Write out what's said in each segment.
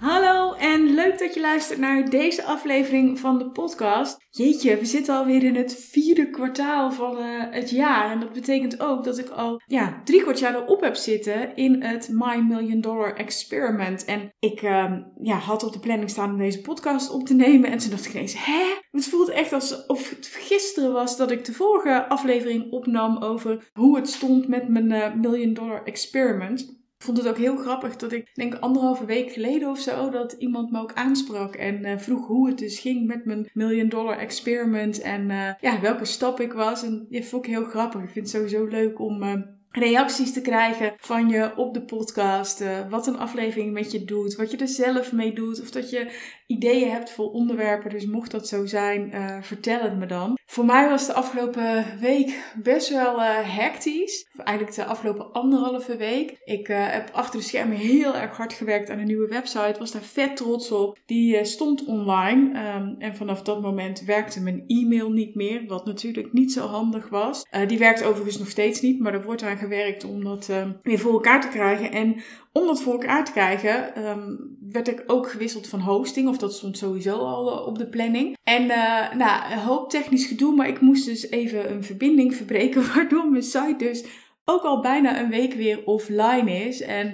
Hallo en leuk dat je luistert naar deze aflevering van de podcast. Jeetje, we zitten alweer in het vierde kwartaal van uh, het jaar. En dat betekent ook dat ik al ja, drie kwart jaar erop heb zitten in het My Million Dollar Experiment. En ik uh, ja, had op de planning staan om deze podcast op te nemen. En toen dacht ik ineens, hè? Het voelt echt alsof het gisteren was dat ik de vorige aflevering opnam over hoe het stond met mijn uh, Million Dollar Experiment. Vond het ook heel grappig dat ik, denk anderhalve week geleden of zo, dat iemand me ook aansprak en uh, vroeg hoe het dus ging met mijn million dollar experiment en uh, ja, welke stap ik was. En dat vond ik heel grappig. Ik vind het sowieso leuk om uh, reacties te krijgen van je op de podcast. wat een aflevering met je doet, wat je er zelf mee doet. Of dat je ideeën hebt voor onderwerpen. Dus mocht dat zo zijn, uh, vertel het me dan. Voor mij was de afgelopen week best wel uh, hectisch. Eigenlijk de afgelopen anderhalve week. Ik uh, heb achter de schermen heel erg hard gewerkt aan een nieuwe website. Was daar vet trots op. Die stond online. Um, en vanaf dat moment werkte mijn e-mail niet meer. Wat natuurlijk niet zo handig was. die werkt overigens nog steeds niet. Maar er wordt aan gewerkt om dat weer voor elkaar te krijgen. En om dat voor elkaar te krijgen, um, werd ik ook gewisseld van hosting. Of dat stond sowieso al uh, op de planning. En uh, nou, een hoop technisch gedoe, maar ik moest dus even een verbinding verbreken. Waardoor mijn site dus ook al bijna een week weer offline is. En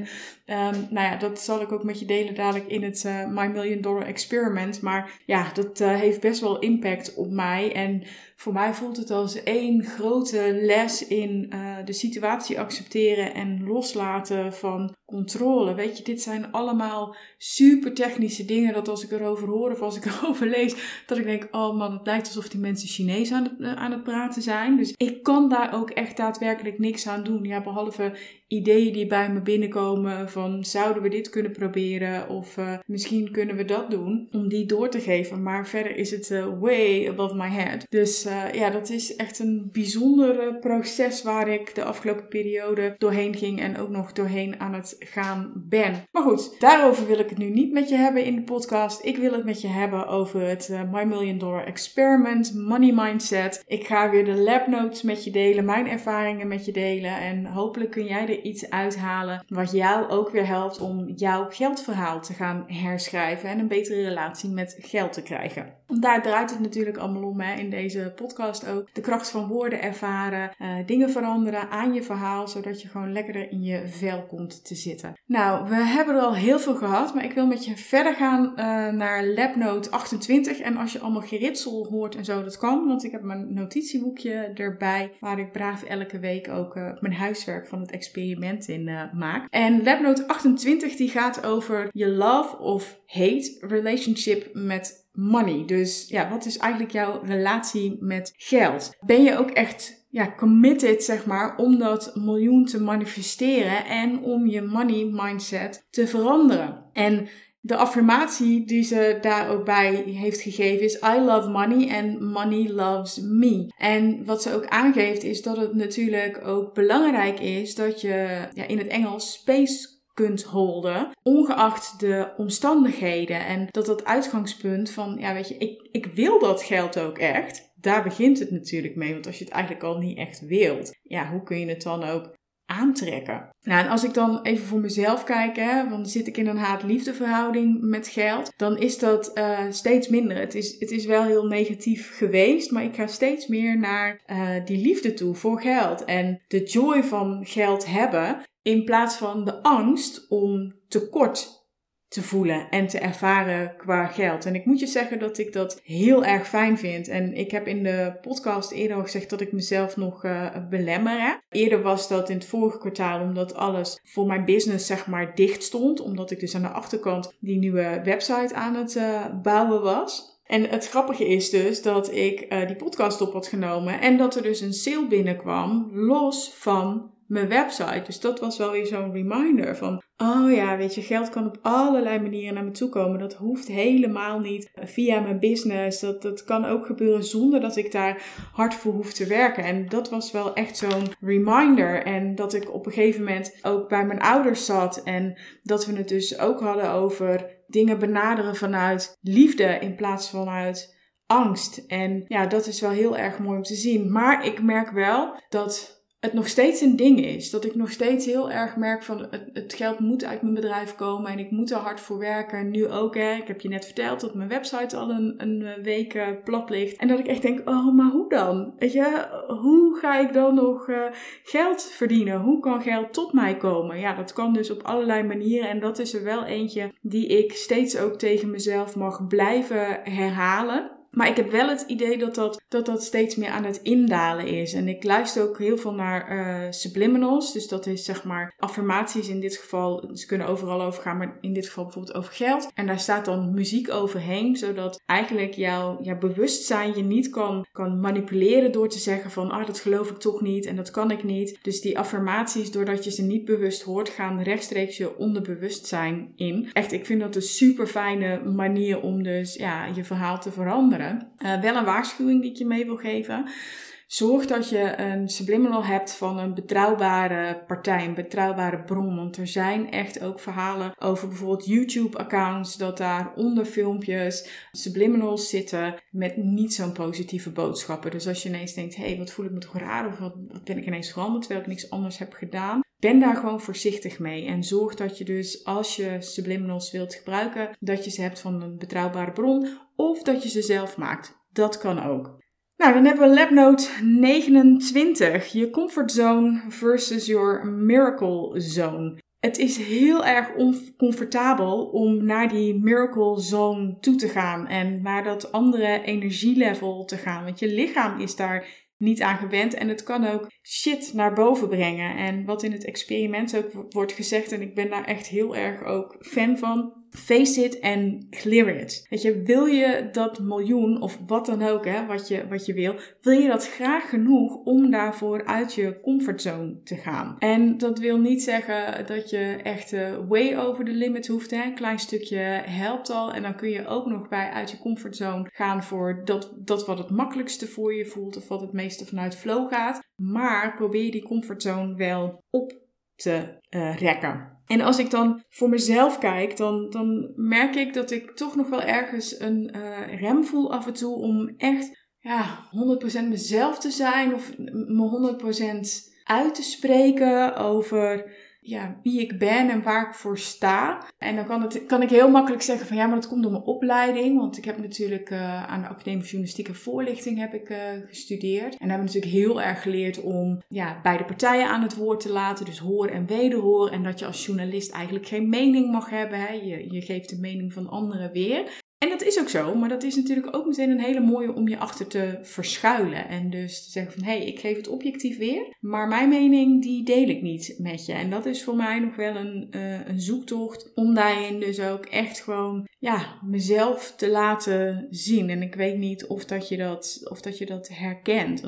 um, nou ja, dat zal ik ook met je delen dadelijk in het uh, My Million Dollar Experiment. Maar ja, dat heeft best wel impact op mij. En voor mij voelt het als één grote les in de situatie accepteren en loslaten van controle. Weet je, dit zijn allemaal super technische dingen. Dat als ik erover hoor of als ik erover lees, dat ik denk: oh man, het lijkt alsof die mensen Chinees aan het, aan het praten zijn. Dus ik kan daar ook echt daadwerkelijk niks aan doen. Ja, behalve ideeën die bij me binnenkomen van zouden we dit kunnen proberen of uh, misschien kunnen we dat doen om die door te geven. Maar verder is het way above my head. Dus ja, dat is echt een bijzonder proces waar ik de afgelopen periode doorheen ging en ook nog doorheen aan het gaan ben. Maar goed, daarover wil ik het nu niet met je hebben in de podcast. Ik wil het met je hebben over het My Million Dollar Experiment, Money Mindset. Ik ga weer de lab notes met je delen, mijn ervaringen met je delen en hopelijk kun jij er iets uithalen wat jou ook weer helpt om jouw geldverhaal te gaan herschrijven en een betere relatie met geld te krijgen. Daar draait het natuurlijk allemaal om hè, in deze podcast ook. De kracht van woorden ervaren, uh, dingen veranderen aan je verhaal, zodat je gewoon lekkerder in je vel komt te zitten. Nou, we hebben er al heel veel gehad, maar ik wil met je verder gaan uh, naar Labnote 28. En als je allemaal geritsel hoort en zo, dat kan, want ik heb mijn notitieboekje erbij, waar ik braaf elke week ook uh, mijn huiswerk van het experiment in maak. En Labnote 28 die gaat over je love of hate relationship met money. Dus ja, wat is eigenlijk jouw relatie met geld? Ben je ook echt ja, committed, zeg maar, om dat miljoen te manifesteren en om je money mindset te veranderen? En de affirmatie die ze daar ook bij heeft gegeven is: I love money and money loves me. En wat ze ook aangeeft is dat het natuurlijk ook belangrijk is dat je ja, in het Engels space kunt holden, ongeacht de omstandigheden. En dat dat uitgangspunt van, ja weet je, ik, ik wil dat geld ook echt. Daar begint het natuurlijk mee, want als je het eigenlijk al niet echt wilt, ja, hoe kun je het dan ook aantrekken. Nou, en als ik dan even voor mezelf kijk, hè, dan zit ik in een haat-liefde verhouding met geld, dan is dat uh, steeds minder. Het is, het is wel heel negatief geweest, maar ik ga steeds meer naar uh, die liefde toe voor geld. En de joy van geld hebben, in plaats van de angst om tekort te voelen en te ervaren qua geld. En ik moet je zeggen dat ik dat heel erg fijn vind. En ik heb in de podcast eerder al gezegd dat ik mezelf nog uh. Eerder was dat in het vorige kwartaal omdat alles voor mijn business zeg maar dicht stond. Omdat ik dus aan de achterkant die nieuwe website aan het uh, bouwen was. En het grappige is dus dat ik uh, die podcast op had genomen en dat er dus een sale binnenkwam los van mijn website. Dus dat was wel weer zo'n reminder van, oh ja, weet je, geld kan op allerlei manieren naar me toe komen. Dat hoeft helemaal niet via mijn business. Dat, dat kan ook gebeuren zonder dat ik daar hard voor hoef te werken. En dat was wel echt zo'n reminder. En dat ik op een gegeven moment ook bij mijn ouders zat en dat we het dus ook hadden over dingen benaderen vanuit liefde in plaats van vanuit angst. En ja, dat is wel heel erg mooi om te zien. Maar ik merk wel dat het nog steeds een ding is. Dat ik nog steeds heel erg merk van het, geld moet uit mijn bedrijf komen en ik moet er hard voor werken. Nu ook hè. Ik heb je net verteld dat mijn website al een, een week uh, plat ligt. En dat ik echt denk, oh maar hoe dan? Weet je, hoe ga ik dan nog uh, geld verdienen? Hoe kan geld tot mij komen? Ja, dat kan dus op allerlei manieren en dat is er wel eentje die ik steeds ook tegen mezelf mag blijven herhalen. Maar ik heb wel het idee dat dat, dat dat steeds meer aan het indalen is. En ik luister ook heel veel naar uh, subliminals. Dus dat is zeg maar affirmaties in dit geval. Ze kunnen overal over gaan, maar in dit geval bijvoorbeeld over geld. En daar staat dan muziek overheen, zodat eigenlijk jouw, jouw bewustzijn je niet kan, kan manipuleren door te zeggen van ah, dat geloof ik toch niet en dat kan ik niet. Dus die affirmaties, doordat je ze niet bewust hoort, gaan rechtstreeks je onderbewustzijn in. Echt, ik vind dat een super fijne manier om dus ja, je verhaal te veranderen. Uh, wel een waarschuwing die ik je mee wil geven. Zorg dat je een subliminal hebt van een betrouwbare partij, een betrouwbare bron. Want er zijn echt ook verhalen over bijvoorbeeld YouTube-accounts, dat daar onder filmpjes subliminals zitten met niet zo'n positieve boodschappen. Dus als je ineens denkt, hé, hey, wat voel ik me toch raar of wat, wat ben ik ineens veranderd terwijl ik niks anders heb gedaan. Ben daar gewoon voorzichtig mee en zorg dat je dus als je subliminals wilt gebruiken, dat je ze hebt van een betrouwbare bron of dat je ze zelf maakt. Dat kan ook. Nou, dan hebben we labnote 29, je comfortzone versus your miracle zone. Het is heel erg oncomfortabel om naar die miracle zone toe te gaan en naar dat andere energielevel te gaan, want je lichaam is daar niet aan gewend. En het kan ook shit naar boven brengen. En wat in het experiment ook wordt gezegd, en ik ben daar echt heel erg ook fan van. Face it and clear it. Weet je, wil je dat miljoen of wat dan ook, hè, wat je, wat je wil, wil je dat graag genoeg om daarvoor uit je comfortzone te gaan? En dat wil niet zeggen dat je echt uh, way over the limit hoeft. Hè. Een klein stukje helpt al. En dan kun je ook nog bij uit je comfortzone gaan voor dat, dat wat het makkelijkste voor je voelt of wat het meeste vanuit flow gaat. Maar probeer die comfortzone wel op te uh, rekken. En als ik dan voor mezelf kijk, dan, dan merk ik dat ik toch nog wel ergens een uh, rem voel af en toe om echt ja, 100% mezelf te zijn of me 100% uit te spreken over ja, wie ik ben en waar ik voor sta. En dan kan, het, kan ik heel makkelijk zeggen van ja, maar dat komt door mijn opleiding. Want ik heb natuurlijk uh, aan de Academie Journalistiek Voorlichting heb ik, uh, gestudeerd. En hebben we natuurlijk heel erg geleerd om ja, beide partijen aan het woord te laten. Dus hoor en wederhoor. En dat je als journalist eigenlijk geen mening mag hebben. Hè. Je, je geeft de mening van anderen weer. En dat is ook zo, maar dat is natuurlijk ook meteen een hele mooie om je achter te verschuilen. En dus te zeggen van, hé, hey, ik geef het objectief weer, maar mijn mening die deel ik niet met je. En dat is voor mij nog wel een, uh, een zoektocht om daarin dus ook echt gewoon, ja, mezelf te laten zien. En ik weet niet of dat je dat, of dat, je dat herkent.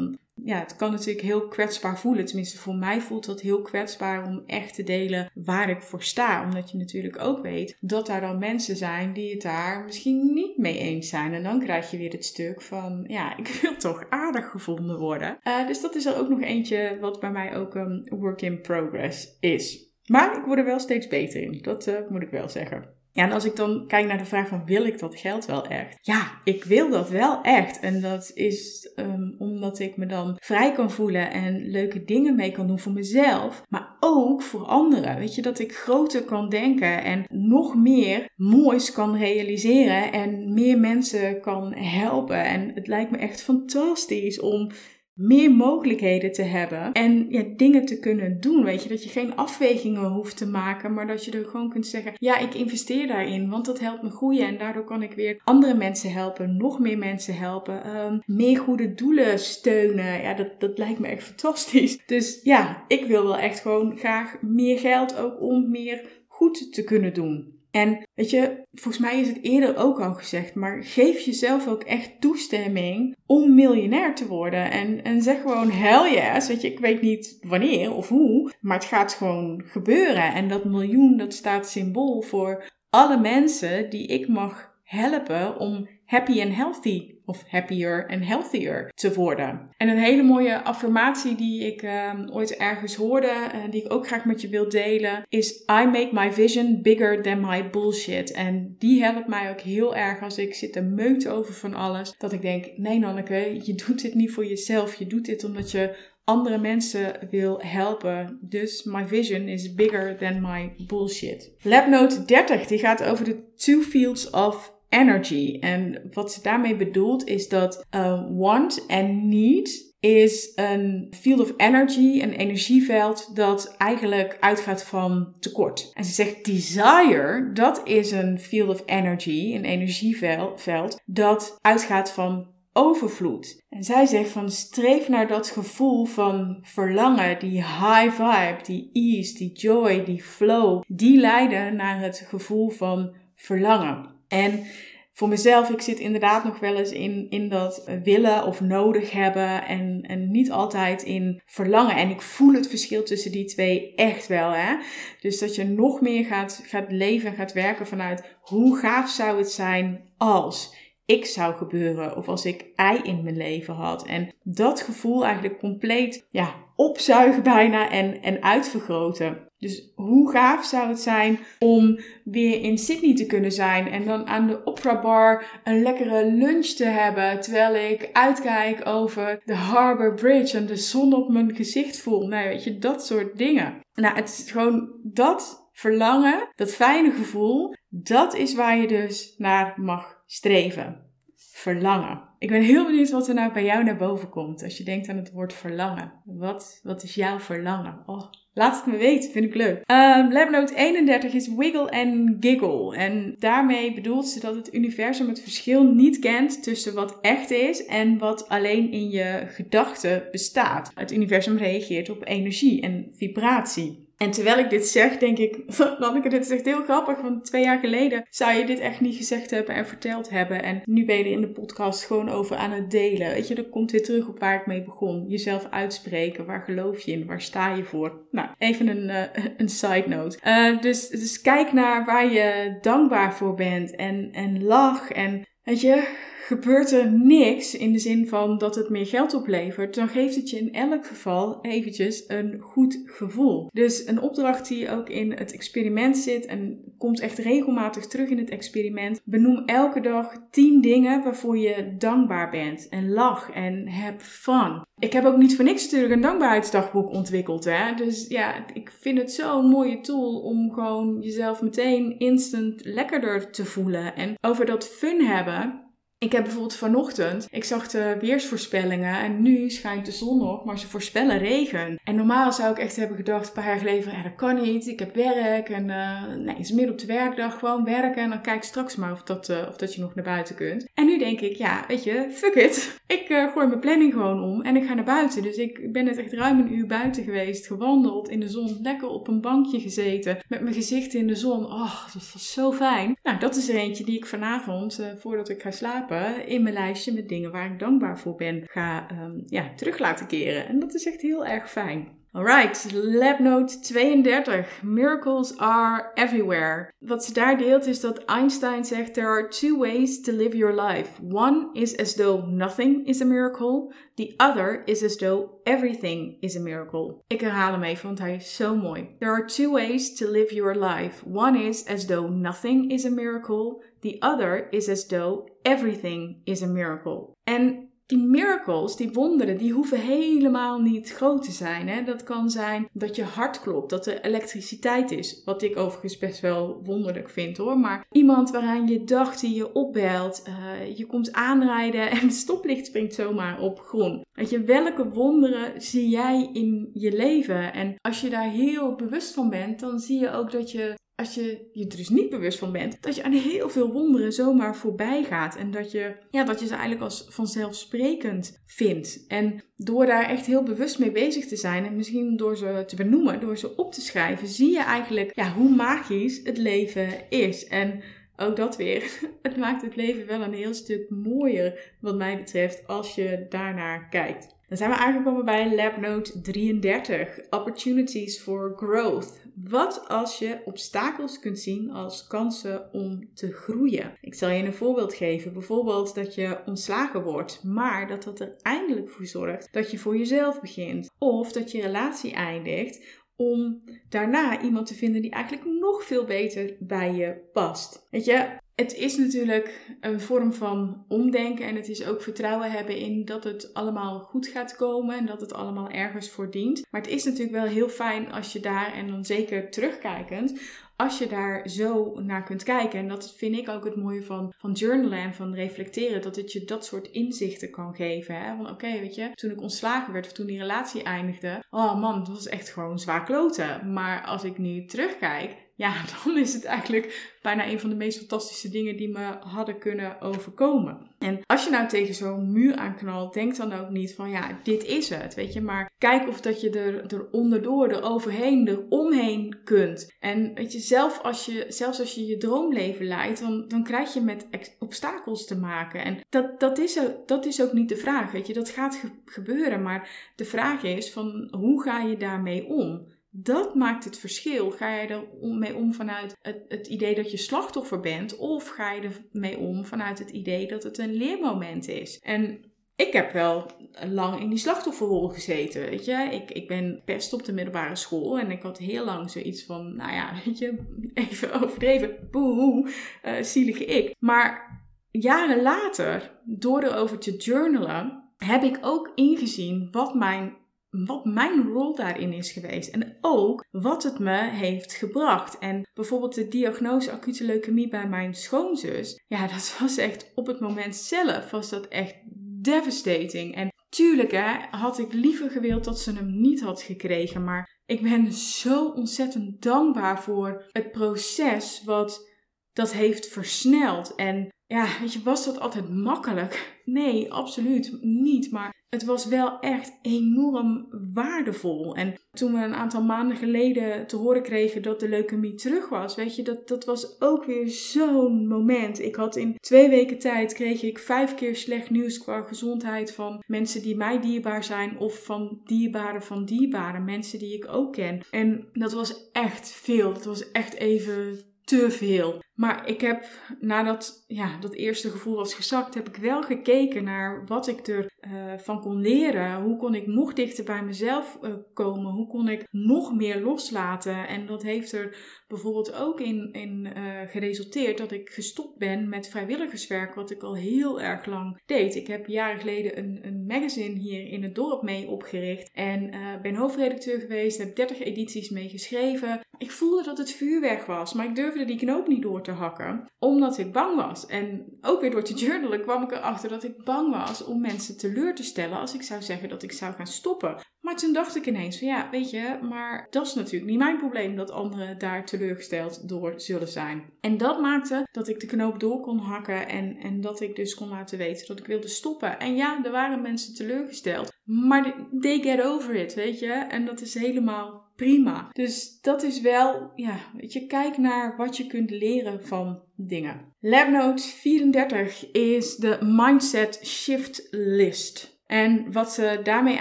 Ja, het kan natuurlijk heel kwetsbaar voelen. Tenminste, voor mij voelt dat heel kwetsbaar om echt te delen waar ik voor sta. Omdat je natuurlijk ook weet dat daar dan mensen zijn die het daar misschien niet mee eens zijn. En dan krijg je weer het stuk van, ja, ik wil toch aardig gevonden worden. Uh, dus dat is er ook nog eentje wat bij mij ook een work in progress is. Maar ik word er wel steeds beter in. Dat uh, moet ik wel zeggen. Ja, en als ik dan kijk naar de vraag van wil ik dat geld wel echt? Ja, ik wil dat wel echt. En dat is um, omdat ik me dan vrij kan voelen en leuke dingen mee kan doen voor mezelf, maar ook voor anderen. Weet je, dat ik groter kan denken en nog meer moois kan realiseren en meer mensen kan helpen. En het lijkt me echt fantastisch om meer mogelijkheden te hebben en ja, dingen te kunnen doen. Weet je, dat je geen afwegingen hoeft te maken, maar dat je er gewoon kunt zeggen: Ja, ik investeer daarin, want dat helpt me groeien en daardoor kan ik weer andere mensen helpen, nog meer mensen helpen, um, meer goede doelen steunen. Ja, dat, dat lijkt me echt fantastisch. Dus ja, ik wil wel echt gewoon graag meer geld ook om meer goed te kunnen doen. En weet je, volgens mij is het eerder ook al gezegd, maar geef jezelf ook echt toestemming om miljonair te worden. En, en zeg gewoon hell yes, weet je, ik weet niet wanneer of hoe, maar het gaat gewoon gebeuren. En dat miljoen, dat staat symbool voor alle mensen die ik mag helpen om happy and healthy of happier and healthier te worden. En een hele mooie affirmatie die ik um, ooit ergens hoorde, uh, die ik ook graag met je wil delen, is I make my vision bigger than my bullshit. En die helpt mij ook heel erg als ik zit te meuten over van alles. Dat ik denk, nee Nanneke, je doet dit niet voor jezelf. Je doet dit omdat je andere mensen wil helpen. Dus my vision is bigger than my bullshit. Labnote 30, die gaat over de two fields of energy. En wat ze daarmee bedoelt is dat uh, want en need is een field of energy, een energieveld dat eigenlijk uitgaat van tekort. En ze zegt desire, dat is een field of energy, een energieveld dat uitgaat van overvloed. En zij zegt van streef naar dat gevoel van verlangen, die high vibe, die ease, die joy, die flow, die leiden naar het gevoel van verlangen. En voor mezelf, ik zit inderdaad nog wel eens in, in dat willen of nodig hebben en, en niet altijd in verlangen. En ik voel het verschil tussen die twee echt wel. Hè? Dus dat je nog meer gaat, gaat leven en gaat werken vanuit hoe gaaf zou het zijn als ik zou gebeuren of als ik ei in mijn leven had. En dat gevoel eigenlijk compleet ja, opzuigen bijna en, en uitvergroten. Dus hoe gaaf zou het zijn om weer in Sydney te kunnen zijn en dan aan de Opera Bar een lekkere lunch te hebben terwijl ik uitkijk over de Harbour Bridge en de zon op mijn gezicht voel. Nou, weet je, dat soort dingen. Nou, het is gewoon dat verlangen, dat fijne gevoel, dat is waar je dus naar mag streven. Verlangen. Ik ben heel benieuwd wat er nou bij jou naar boven komt als je denkt aan het woord verlangen. Wat, wat is jouw verlangen? Oh, laat het me weten, vind ik leuk. Um, Labnote 31 is wiggle en giggle. En daarmee bedoelt ze dat het universum het verschil niet kent tussen wat echt is en wat alleen in je gedachten bestaat. Het universum reageert op energie en vibratie. En terwijl ik dit zeg, denk ik, Lanneke, dit is echt heel grappig. Want twee jaar geleden zou je dit echt niet gezegd hebben en verteld hebben. En nu ben je in de podcast gewoon over aan het delen. Weet je, dat komt weer terug op waar ik mee begon. Jezelf uitspreken. Waar geloof je in? Waar sta je voor? Nou, even een, uh, een side note. Uh, dus, dus kijk naar waar je dankbaar voor bent. En, en lach. En weet je, gebeurt er niks in de zin van dat het meer geld oplevert, dan geeft het je in elk geval eventjes een goed gevoel. Dus een opdracht die ook in het experiment zit en komt echt regelmatig terug in het experiment. Benoem elke dag 10 dingen waarvoor je dankbaar bent en lach en heb fun. Ik heb ook niet voor niks natuurlijk een dankbaarheidsdagboek ontwikkeld. Hè? Dus ja, ik vind het zo'n mooie tool om gewoon jezelf meteen instant lekkerder te voelen. En over dat fun hebben, ik heb bijvoorbeeld vanochtend, ik zag de weersvoorspellingen en nu schijnt de zon nog, maar ze voorspellen regen. En normaal zou ik echt hebben gedacht, een paar jaar geleden, ja dat kan niet, ik heb werk en uh, nee, het is midden op de werkdag, gewoon werken en dan kijk straks maar of dat, uh, of dat je nog naar buiten kunt. En nu denk ik, ja, weet je, fuck it. Ik uh, gooi mijn planning gewoon om en ik ga naar buiten. Dus ik ben net echt ruim een uur buiten geweest, gewandeld in de zon, lekker op een bankje gezeten, met mijn gezicht in de zon. Oh, dat was zo fijn. Nou, dat is er eentje die ik vanavond, voordat ik ga slapen, in mijn lijstje met dingen waar ik dankbaar voor ben ga um, ja, terug laten keren. En dat is echt heel erg fijn. Alright, labnote 32. Miracles are everywhere. Wat ze daar deelt is dat Einstein zegt: There are two ways to live your life. One is as though nothing is a miracle. The other is as though everything is a miracle. Ik herhaal hem even, want hij is zo mooi. There are two ways to live your life. One is as though nothing is a miracle. The other is as though everything is a miracle. En die miracles, die wonderen, die hoeven helemaal niet groot te zijn. Hè? Dat kan zijn dat je hart klopt, dat er elektriciteit is. Wat ik overigens best wel wonderlijk vind hoor. Maar iemand waaraan je dacht die je opbelt, uh, je komt aanrijden en het stoplicht springt zomaar op groen. Weet je, welke wonderen zie jij in je leven? En als je daar heel bewust van bent, dan zie je ook dat je als je je er dus niet bewust van bent, dat je aan heel veel wonderen zomaar voorbij gaat. En dat je, ja, dat je ze eigenlijk als vanzelfsprekend vindt. En door daar echt heel bewust mee bezig te zijn en misschien door ze te benoemen, door ze op te schrijven, zie je eigenlijk ja, hoe magisch het leven is. En ook dat weer, het maakt het leven wel een heel stuk mooier, wat mij betreft, als je daarnaar kijkt. Dan zijn we aangekomen bij labnote 33, Opportunities for Growth. Wat als je obstakels kunt zien als kansen om te groeien? Ik zal je een voorbeeld geven. Bijvoorbeeld dat je ontslagen wordt, maar dat dat er eindelijk voor zorgt dat je voor jezelf begint. Of dat je relatie eindigt om daarna iemand te vinden die eigenlijk nog veel beter bij je past. Weet je, het is natuurlijk een vorm van omdenken en het is ook vertrouwen hebben in dat het allemaal goed gaat komen en dat het allemaal ergens voor dient. Maar het is natuurlijk wel heel fijn als je daar, en dan zeker terugkijkend, als je daar zo naar kunt kijken. En dat vind ik ook het mooie van, van journalen en van reflecteren. Dat het je dat soort inzichten kan geven. Hè? Van oké, weet je, toen ik ontslagen werd of toen die relatie eindigde. Oh man, het was echt gewoon zwaar kloten. Maar als ik nu terugkijk, ja, dan is het eigenlijk bijna een van de meest fantastische dingen die me hadden kunnen overkomen. En als je nou tegen zo'n muur aanknalt, denk dan ook niet van ja, dit is het, weet je. Maar kijk of dat je er, er onderdoor, er overheen, er omheen kunt. En weet je, zelf als je, zelfs als je je droomleven leidt, dan, dan krijg je met obstakels te maken. En dat, dat, is dat is ook niet de vraag, weet je. Dat gaat gebeuren, maar de vraag is van hoe ga je daarmee om? Dat maakt het verschil. Ga je er mee om vanuit het, idee dat je slachtoffer bent, of ga je er mee om vanuit het idee dat het een leermoment is? En ik heb wel lang in die slachtofferrol gezeten, weet je. Ik, ik ben best op de middelbare school en ik had heel lang zoiets van, nou ja, weet je, even overdreven, boe, uh, zielige ik. Maar jaren later, door erover te journalen, heb ik ook ingezien wat mijn wat mijn rol daarin is geweest. En ook wat het me heeft gebracht. En bijvoorbeeld de diagnose acute leukemie bij mijn schoonzus. Ja, dat was echt op het moment zelf was dat echt devastating. En tuurlijk hè, had ik liever gewild dat ze hem niet had gekregen. Maar ik ben zo ontzettend dankbaar voor het proces wat dat heeft versneld. En ja, weet je, was dat altijd makkelijk? Nee, absoluut niet. Maar het was wel echt enorm waardevol. En toen we een aantal maanden geleden te horen kregen dat de leukemie terug was, weet je, dat, dat was ook weer zo'n moment. Ik had in twee weken tijd kreeg ik vijf keer slecht nieuws qua gezondheid van mensen die mij dierbaar zijn of van dierbaren van dierbare mensen die ik ook ken. En dat was echt veel. Dat was echt even te veel. Maar ik heb, nadat ja, dat eerste gevoel was gezakt, heb ik wel gekeken naar wat ik ervan uh, van kon leren. Hoe kon ik nog dichter bij mezelf uh, komen? Hoe kon ik nog meer loslaten? En dat heeft er bijvoorbeeld ook in, in uh, geresulteerd dat ik gestopt ben met vrijwilligerswerk, wat ik al heel erg lang deed. Ik heb jaren geleden een, een magazine hier in het dorp mee opgericht en ben hoofdredacteur geweest, heb 30 edities mee geschreven. Ik voelde dat het vuurwerk was, maar ik durfde die knoop niet door te hakken, omdat ik bang was. En ook weer door te journalen kwam ik erachter dat ik bang was om mensen teleur te stellen als ik zou zeggen dat ik zou gaan stoppen. Maar toen dacht ik ineens van ja, weet je, maar dat is natuurlijk niet mijn probleem dat anderen daar teleurgesteld door zullen zijn. En dat maakte dat ik de knoop door kon hakken en, en dat ik dus kon laten weten dat ik wilde stoppen. En ja, er waren mensen teleurgesteld, maar they get over it, weet je. En dat is helemaal prima. Dus dat is wel, ja, weet je, kijk naar wat je kunt leren van dingen. Labnote 34 is de Mindset Shift List. En wat ze daarmee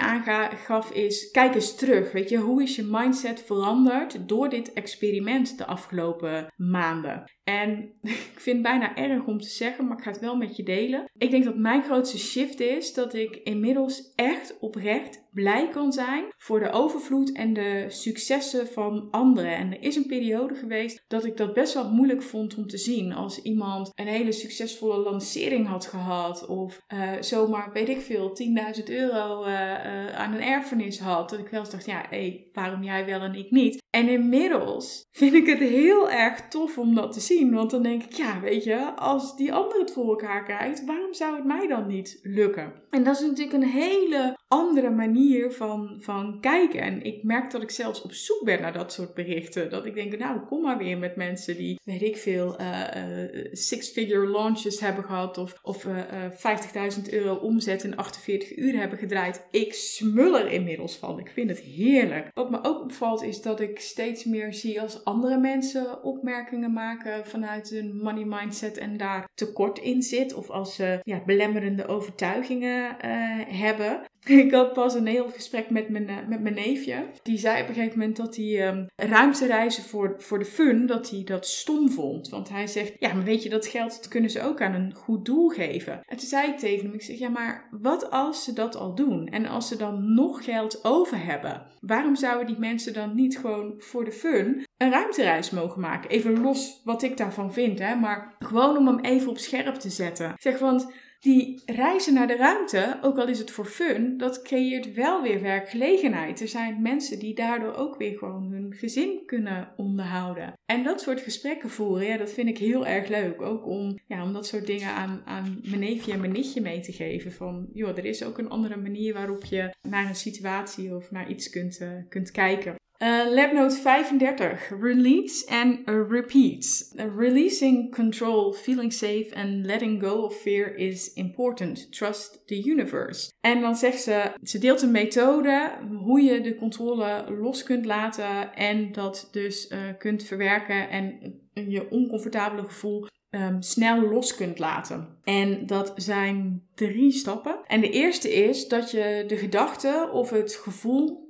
aangaf is, kijk eens terug. Weet je, hoe is je mindset veranderd door dit experiment de afgelopen maanden? En ik vind het bijna erg om te zeggen, maar ik ga het wel met je delen. Ik denk dat mijn grootste shift is dat ik inmiddels echt oprecht blij kan zijn voor de overvloed en de successen van anderen. En er is een periode geweest dat ik dat best wel moeilijk vond om te zien. Als iemand een hele succesvolle lancering had gehad of uh, zomaar, weet ik veel, 10.000 euro uh, uh, aan een erfenis had. Dat ik wel eens dacht, ja, hé, waarom jij wel en ik niet? En inmiddels vind ik het heel erg tof om dat te zien. Want dan denk ik, ja, weet je, als die ander het voor elkaar krijgt, waarom zou het mij dan niet lukken? En dat is natuurlijk een hele andere manier van, van kijken. En ik merk dat ik zelfs op zoek ben naar dat soort berichten. Dat ik denk, nou, kom maar weer met mensen die, weet ik veel, uh, uh, six-figure launches hebben gehad. Of, of uh, 50.000 euro omzet in 48 uur hebben gedraaid. Ik smul er inmiddels van. Ik vind het heerlijk. Wat me ook opvalt is dat ik steeds meer zie als andere mensen opmerkingen maken vanuit hun money mindset en daar tekort in zit. Of als ze ja, belemmerende overtuigingen hebben. Ik had pas een heel gesprek met mijn, eh, met mijn neefje. Die zei op een gegeven moment dat hij um, ruimtereizen voor, voor de fun, dat hij dat stom vond. Want hij zegt, ja, maar weet je, dat geld kunnen ze ook aan een goed doel geven. En toen zei ik tegen hem, ik zeg, ja, maar wat als ze dat al doen? En als ze dan nog geld over hebben, waarom zouden die mensen dan niet gewoon voor de fun een ruimtereis mogen maken? Even los wat ik daarvan vind, hè, maar gewoon om hem even op scherp te zetten. Ik zeg, want die reizen naar de ruimte, ook al is het voor fun, dat creëert wel weer werkgelegenheid. Er zijn mensen die daardoor ook weer gewoon hun gezin kunnen onderhouden. En dat soort gesprekken voeren, ja, dat vind ik heel erg leuk. Ook om, ja, om dat soort dingen aan, aan mijn neefje en mijn nichtje mee te geven. Van, joh, er is ook een andere manier waarop je naar een situatie of naar iets kunt, uh, kunt kijken. Uh, labnote 35. Release and repeat. Uh, releasing control, feeling safe and letting go of fear is important. Trust the universe. En dan zegt ze, ze deelt een methode hoe je de controle los kunt laten en dat dus uh, kunt verwerken en je oncomfortabele gevoel um, snel los kunt laten. En dat zijn drie stappen. En de eerste is dat je de gedachte of het gevoel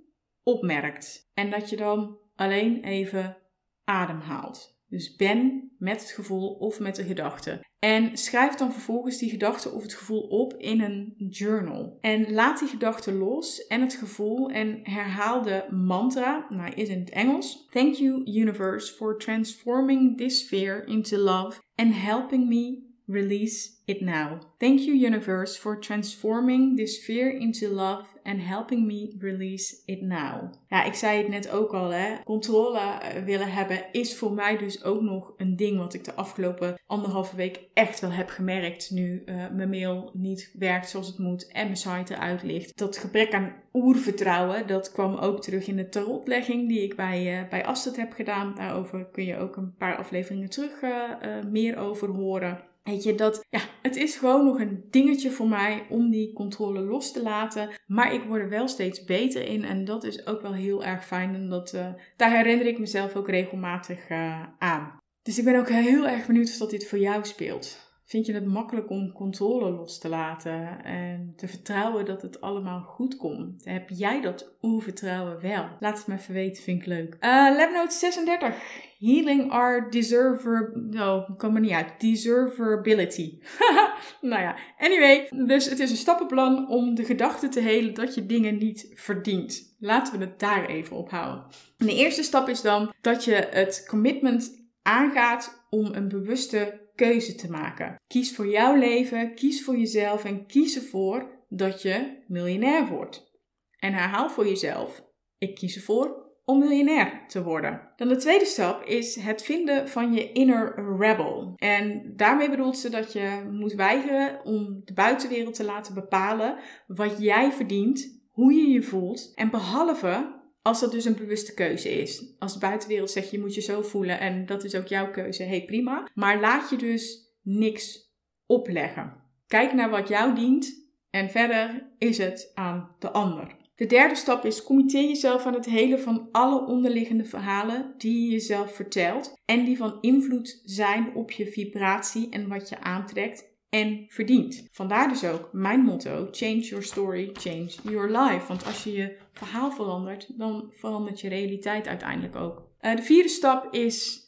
opmerkt. En dat je dan alleen even ademhaalt. Dus ben met het gevoel of met de gedachte. En schrijf dan vervolgens die gedachte of het gevoel op in een journal. En laat die gedachte los en het gevoel en herhaal de mantra, nou is in het Engels. Thank you universe for transforming this fear into love and helping me release it now. Thank you universe for transforming this fear into love and helping me release it now. Ja, ik zei het net ook al, hè. Controle eh, willen hebben is voor mij dus ook nog een ding wat ik de afgelopen anderhalve week echt wel heb gemerkt. Nu uh, mijn mail niet werkt zoals het moet en mijn site eruit ligt. Dat gebrek aan oervertrouwen, dat kwam ook terug in de tarotlegging die ik bij, uh, bij Astrid heb gedaan. Daarover kun je ook een paar afleveringen terug meer over horen. Weet je, dat, ja, het is gewoon nog een dingetje voor mij om die controle los te laten. Maar ik word er wel steeds beter in en dat is ook wel heel erg fijn. En dat, uh, daar herinner ik mezelf ook regelmatig uh, aan. Dus ik ben ook heel erg benieuwd of dat dit voor jou speelt. Vind je het makkelijk om controle los te laten en te vertrouwen dat het allemaal goed komt? Heb jij dat oervertrouwen wel? Laat het me even weten, vind ik leuk. Uh, note 36. Healing our deserver... No, kom er niet uit. Deservability. nou ja, anyway. Dus het is een stappenplan om de gedachte te helen dat je dingen niet verdient. Laten we het daar even op houden. En de eerste stap is dan dat je het commitment aangaat om een bewuste keuze te maken. Kies voor jouw leven, kies voor jezelf en kies ervoor dat je miljonair wordt. En herhaal voor jezelf: ik kies ervoor om miljonair te worden. Dan de tweede stap is het vinden van je inner rebel. En daarmee bedoelt ze dat je moet weigeren om de buitenwereld te laten bepalen wat jij verdient, hoe je je voelt. En behalve als dat dus een bewuste keuze is. Als de buitenwereld zegt je moet je zo voelen en dat is ook jouw keuze, hey prima. Maar laat je dus niks opleggen. Kijk naar wat jou dient en verder is het aan de ander. De derde stap is committeer jezelf aan het hele van alle onderliggende verhalen die je jezelf vertelt en die van invloed zijn op je vibratie en wat je aantrekt en verdient. Vandaar dus ook mijn motto: change your story, change your life. Want als je je verhaal verandert, dan verandert je realiteit uiteindelijk ook. Uh, de vierde stap is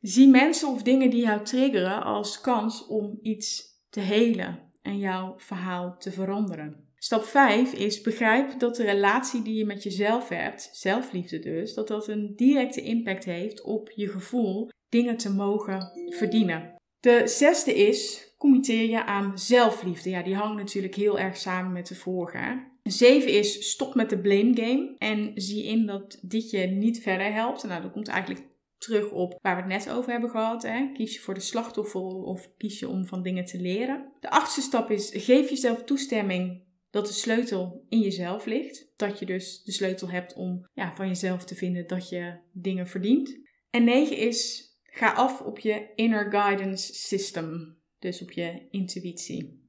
zie mensen of dingen die jou triggeren als kans om iets te helen en jouw verhaal te veranderen. Stap 5 is begrijp dat de relatie die je met jezelf hebt, zelfliefde dus, dat dat een directe impact heeft op je gevoel dingen te mogen verdienen. De zesde is committeer je aan zelfliefde. Ja, die hangt natuurlijk heel erg samen met de vorige. Zeven is stop met de blame game en zie in dat dit je niet verder helpt. Nou, dat komt eigenlijk terug op waar we het net over hebben gehad. Hè? Kies je voor de slachtoffer of kies je om van dingen te leren. De achtste stap is geef jezelf toestemming dat de sleutel in jezelf ligt. Dat je dus de sleutel hebt om ja, van jezelf te vinden dat je dingen verdient. En 9 is ga af op je inner guidance system. Dus op je intuïtie.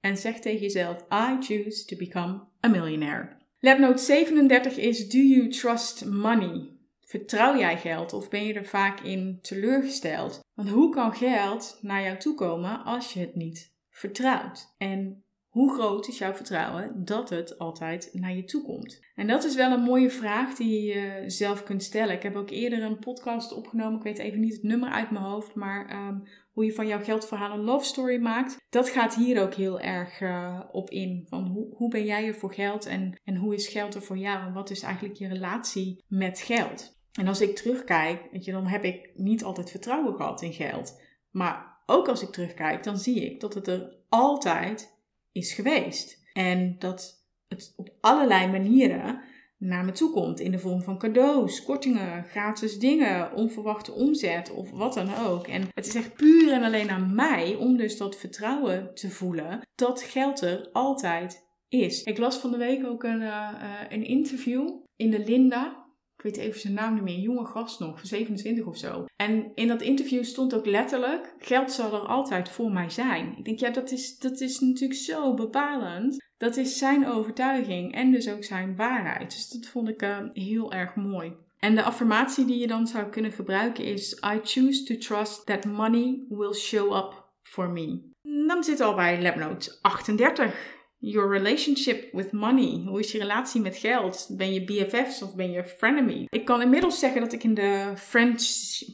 En zeg tegen jezelf: I choose to become a millionaire. Labnote 37 is: Do you trust money? Vertrouw jij geld of ben je er vaak in teleurgesteld? Want hoe kan geld naar jou toe komen als je het niet vertrouwt? En hoe groot is jouw vertrouwen dat het altijd naar je toe komt? En dat is wel een mooie vraag die je zelf kunt stellen. Ik heb ook eerder een podcast opgenomen. Ik weet even niet het nummer uit mijn hoofd, maar ehm, hoe je van jouw geldverhaal een love story maakt. Dat gaat hier ook heel erg uh, op in. Van hoe, hoe ben jij er voor geld en, en hoe is geld er voor jou? En wat is eigenlijk je relatie met geld? En als ik terugkijk, weet je, dan heb ik niet altijd vertrouwen gehad in geld. Maar ook als ik terugkijk, dan zie ik dat het er altijd is geweest. En dat het op allerlei manieren naar me toe komt. In de vorm van cadeaus, kortingen, gratis dingen, onverwachte omzet of wat dan ook. En het is echt puur en alleen aan mij om dus dat vertrouwen te voelen dat geld er altijd is. Ik las van de week ook een, uh, een interview in de Linda ik weet even zijn naam niet meer, jonge gast nog, 27 of zo. En in dat interview stond ook letterlijk: geld zal er altijd voor mij zijn. Ik denk, ja, dat is, dat is natuurlijk zo bepalend. Dat is zijn overtuiging en dus ook zijn waarheid. Dus dat vond ik uh, heel erg mooi. En de affirmatie die je dan zou kunnen gebruiken is: I choose to trust that money will show up for me. Dan zit al bij labnote 38. Your relationship with money. Hoe is je relatie met geld? Ben je BFF's of ben je frenemy? Ik kan inmiddels zeggen dat ik in de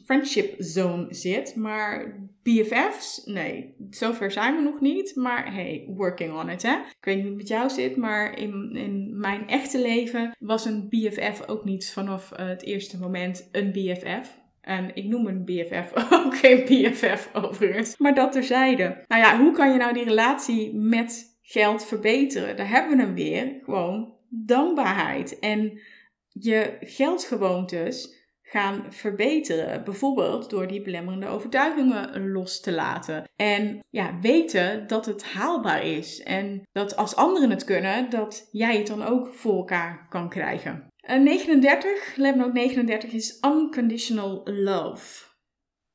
friendship zone zit. Maar BFF's? Nee, zover zijn we nog niet. Maar hey, working on it hè. Ik weet niet hoe het met jou zit. Maar in, in mijn echte leven was een BFF ook niet vanaf het eerste moment een BFF. En ik noem een BFF ook geen BFF overigens. Maar dat terzijde. Nou ja, hoe kan je nou die relatie met geld verbeteren. Daar hebben we hem weer. Gewoon dankbaarheid. En je geldgewoontes gaan verbeteren. Bijvoorbeeld door die belemmerende overtuigingen los te laten. En ja, weten dat het haalbaar is. En dat als anderen het kunnen, dat jij het dan ook voor elkaar kan krijgen. En 39, ook 39 is unconditional love.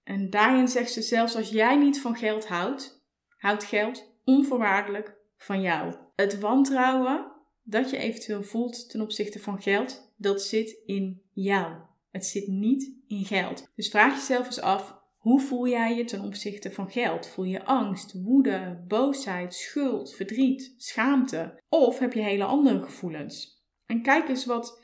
En daarin zegt ze zelfs als jij niet van geld houdt, houdt geld onvoorwaardelijk van jou. Het wantrouwen dat je eventueel voelt ten opzichte van geld, dat zit in jou. Het zit niet in geld. Dus vraag jezelf eens af, hoe voel jij je ten opzichte van geld? Voel je angst, woede, boosheid, schuld, verdriet, schaamte? Of heb je hele andere gevoelens? En kijk eens wat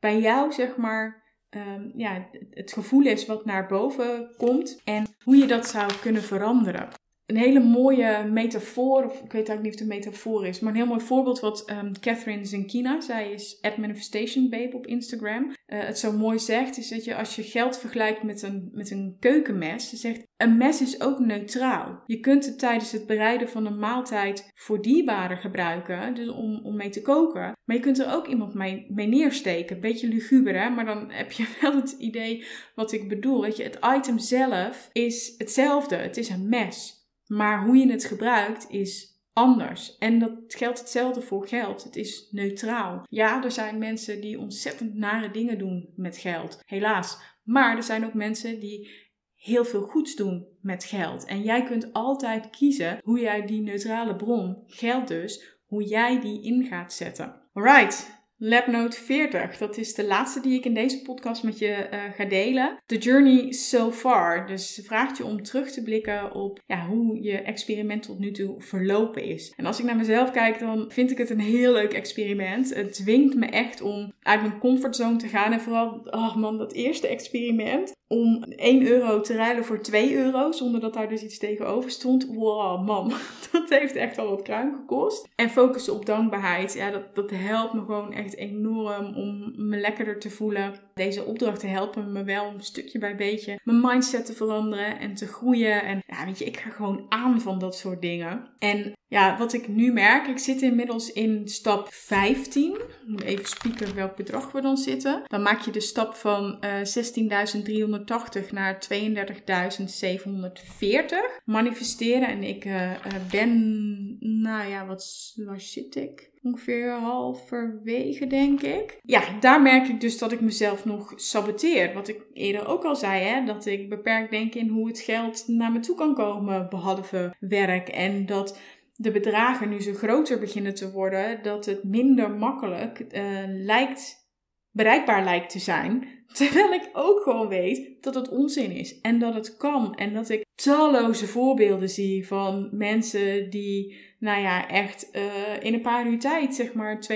bij jou, zeg maar, um, ja, het gevoel is wat naar boven komt en hoe je dat zou kunnen veranderen een hele mooie metafoor, of ik weet eigenlijk niet of het een metafoor is, maar een heel mooi voorbeeld wat um, Catherine Zinkina, zij is at Manifestation Babe op Instagram, uh, het zo mooi zegt, is dat je als je geld vergelijkt met een, met een keukenmes, ze zegt, een mes is ook neutraal. Je kunt het tijdens het bereiden van een maaltijd voor dierbaren gebruiken, dus om, om mee te koken, maar je kunt er ook iemand mee, mee neersteken, beetje luguber hè, maar dan heb je wel het idee wat ik bedoel, weet je, het item zelf is hetzelfde, het is een mes. Maar hoe je het gebruikt is anders. En dat geldt hetzelfde voor geld. Het is neutraal. Ja, er zijn mensen die ontzettend nare dingen doen met geld. Helaas. Maar er zijn ook mensen die heel veel goeds doen met geld. En jij kunt altijd kiezen hoe jij die neutrale bron, geld dus, hoe jij die in gaat zetten. Alright, Labnote 40, dat is de laatste die ik in deze podcast met je uh, ga delen. The journey so far. Dus ze vraagt je om terug te blikken op ja, hoe je experiment tot nu toe verlopen is. En als ik naar mezelf kijk, dan vind ik het een heel leuk experiment. Het dwingt me echt om uit mijn comfortzone te gaan. En vooral, oh man, dat eerste experiment om 1 euro te ruilen voor 2 euro, zonder dat daar dus iets tegenover stond. Wow, man, dat heeft echt al wat kruim gekost. En focussen op dankbaarheid, ja, dat, dat helpt me gewoon echt enorm om me lekkerder te voelen. Deze opdrachten helpen me wel om stukje bij beetje mijn mindset te veranderen en te groeien. En ja, weet je, ik ga gewoon aan van dat soort dingen. En Ja, wat ik nu merk, ik zit inmiddels in stap 15. Ik moet even spieken welk bedrag we dan zitten. Dan maak je de stap van uh, 16.380 naar 32.740. Manifesteren. En ik uh, ben, nou ja, wat, waar zit ik? ongeveer halverwege, denk ik. Ja, daar merk ik dus dat ik mezelf nog saboteer. Wat ik eerder ook al zei, hè, dat ik beperkt denk in hoe het geld naar me toe kan komen, behalve werk. En dat de bedragen nu zo groter beginnen te worden, dat het minder makkelijk uh, lijkt, bereikbaar lijkt te zijn. Terwijl ik ook gewoon weet dat het onzin is en dat het kan. En dat ik talloze voorbeelden zie van mensen die, nou ja, echt uh, in een paar uur tijd zeg maar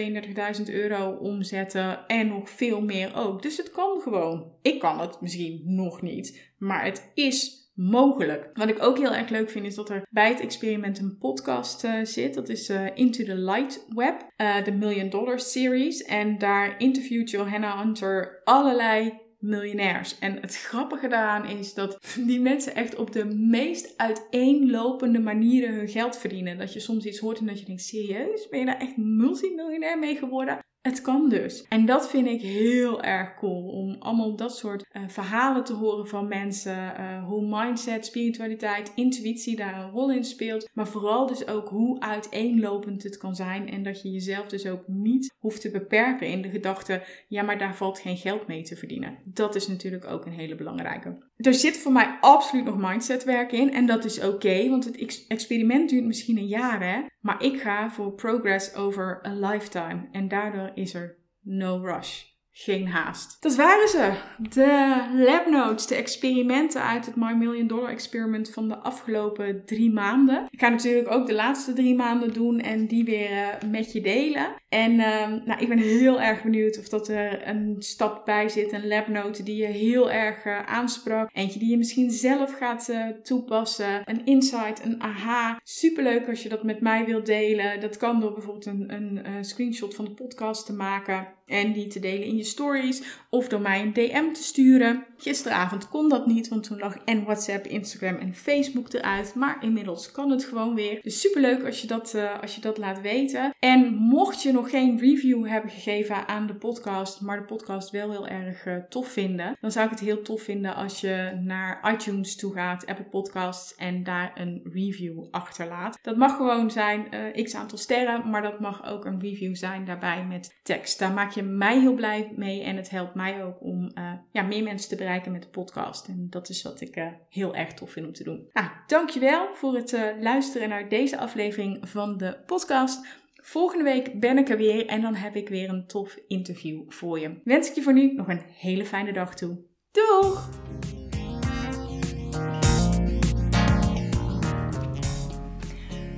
32.000 euro omzetten en nog veel meer ook. Dus het kan gewoon. Ik kan het misschien nog niet, maar het is mogelijk. Wat ik ook heel erg leuk vind is dat er bij het experiment een podcast uh, zit. Dat is uh, Into the Light Web, de Million Dollar Series. En daar interviewt Johanna Hunter allerlei miljonairs. En het grappige daaraan is dat die mensen echt op de meest uiteenlopende manieren hun geld verdienen. Dat je soms iets hoort en dat je denkt, serieus? Ben je daar echt multimiljonair mee geworden? Het kan dus. En dat vind ik heel erg cool. Om allemaal dat soort uh, verhalen te horen van mensen. Uh, hoe mindset, spiritualiteit, intuïtie daar een rol in speelt. Maar vooral dus ook hoe uiteenlopend het kan zijn. En dat je jezelf dus ook niet hoeft te beperken in de gedachte. Ja, maar daar valt geen geld mee te verdienen. Dat is natuurlijk ook een hele belangrijke. Er zit voor mij absoluut nog mindsetwerk in. En dat is oké. want het experiment duurt misschien een jaar hè. Maar ik ga voor progress over a lifetime. En daardoor is er no rush. Geen haast. Dat waren ze. De lab notes, de experimenten uit het My Million Dollar Experiment van de afgelopen drie maanden. Ik ga natuurlijk ook de laatste drie maanden doen en die weer uh, met je delen. En uh, nou, ik ben heel erg benieuwd of dat er een stap bij zit, een labnote die je heel erg uh, aansprak. Eentje die je misschien zelf gaat uh, toepassen. Een insight, een aha. Superleuk als je dat met mij wilt delen. Dat kan door bijvoorbeeld een, een screenshot van de podcast te maken en die te delen in je stories of door mij een DM te sturen. Gisteravond kon dat niet, want toen lag en WhatsApp, Instagram en Facebook eruit. Maar inmiddels kan het gewoon weer. Dus superleuk als je dat, als je dat laat weten. En mocht je nog geen review hebben gegeven aan de podcast, maar de podcast wel heel erg uh, tof vinden, dan zou ik het heel tof vinden als je naar iTunes toe gaat, Apple Podcasts, en daar een review achterlaat. Dat mag gewoon zijn uh, x aantal sterren, maar dat mag ook een review zijn daarbij met tekst. Daar maak je mij heel blij mee en het helpt mij ook om uh, ja, meer mensen te bereiken met de podcast. En dat is wat ik heel erg tof vind om te doen. Nou, dankjewel voor het luisteren naar deze aflevering van de podcast. Volgende week ben ik er weer en dan heb ik weer een tof interview voor je. Wens ik je voor nu nog een hele fijne dag toe. Doeg!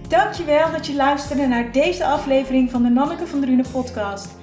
Dankjewel dat je luisterde naar deze aflevering van de Nanneke van Drunen podcast.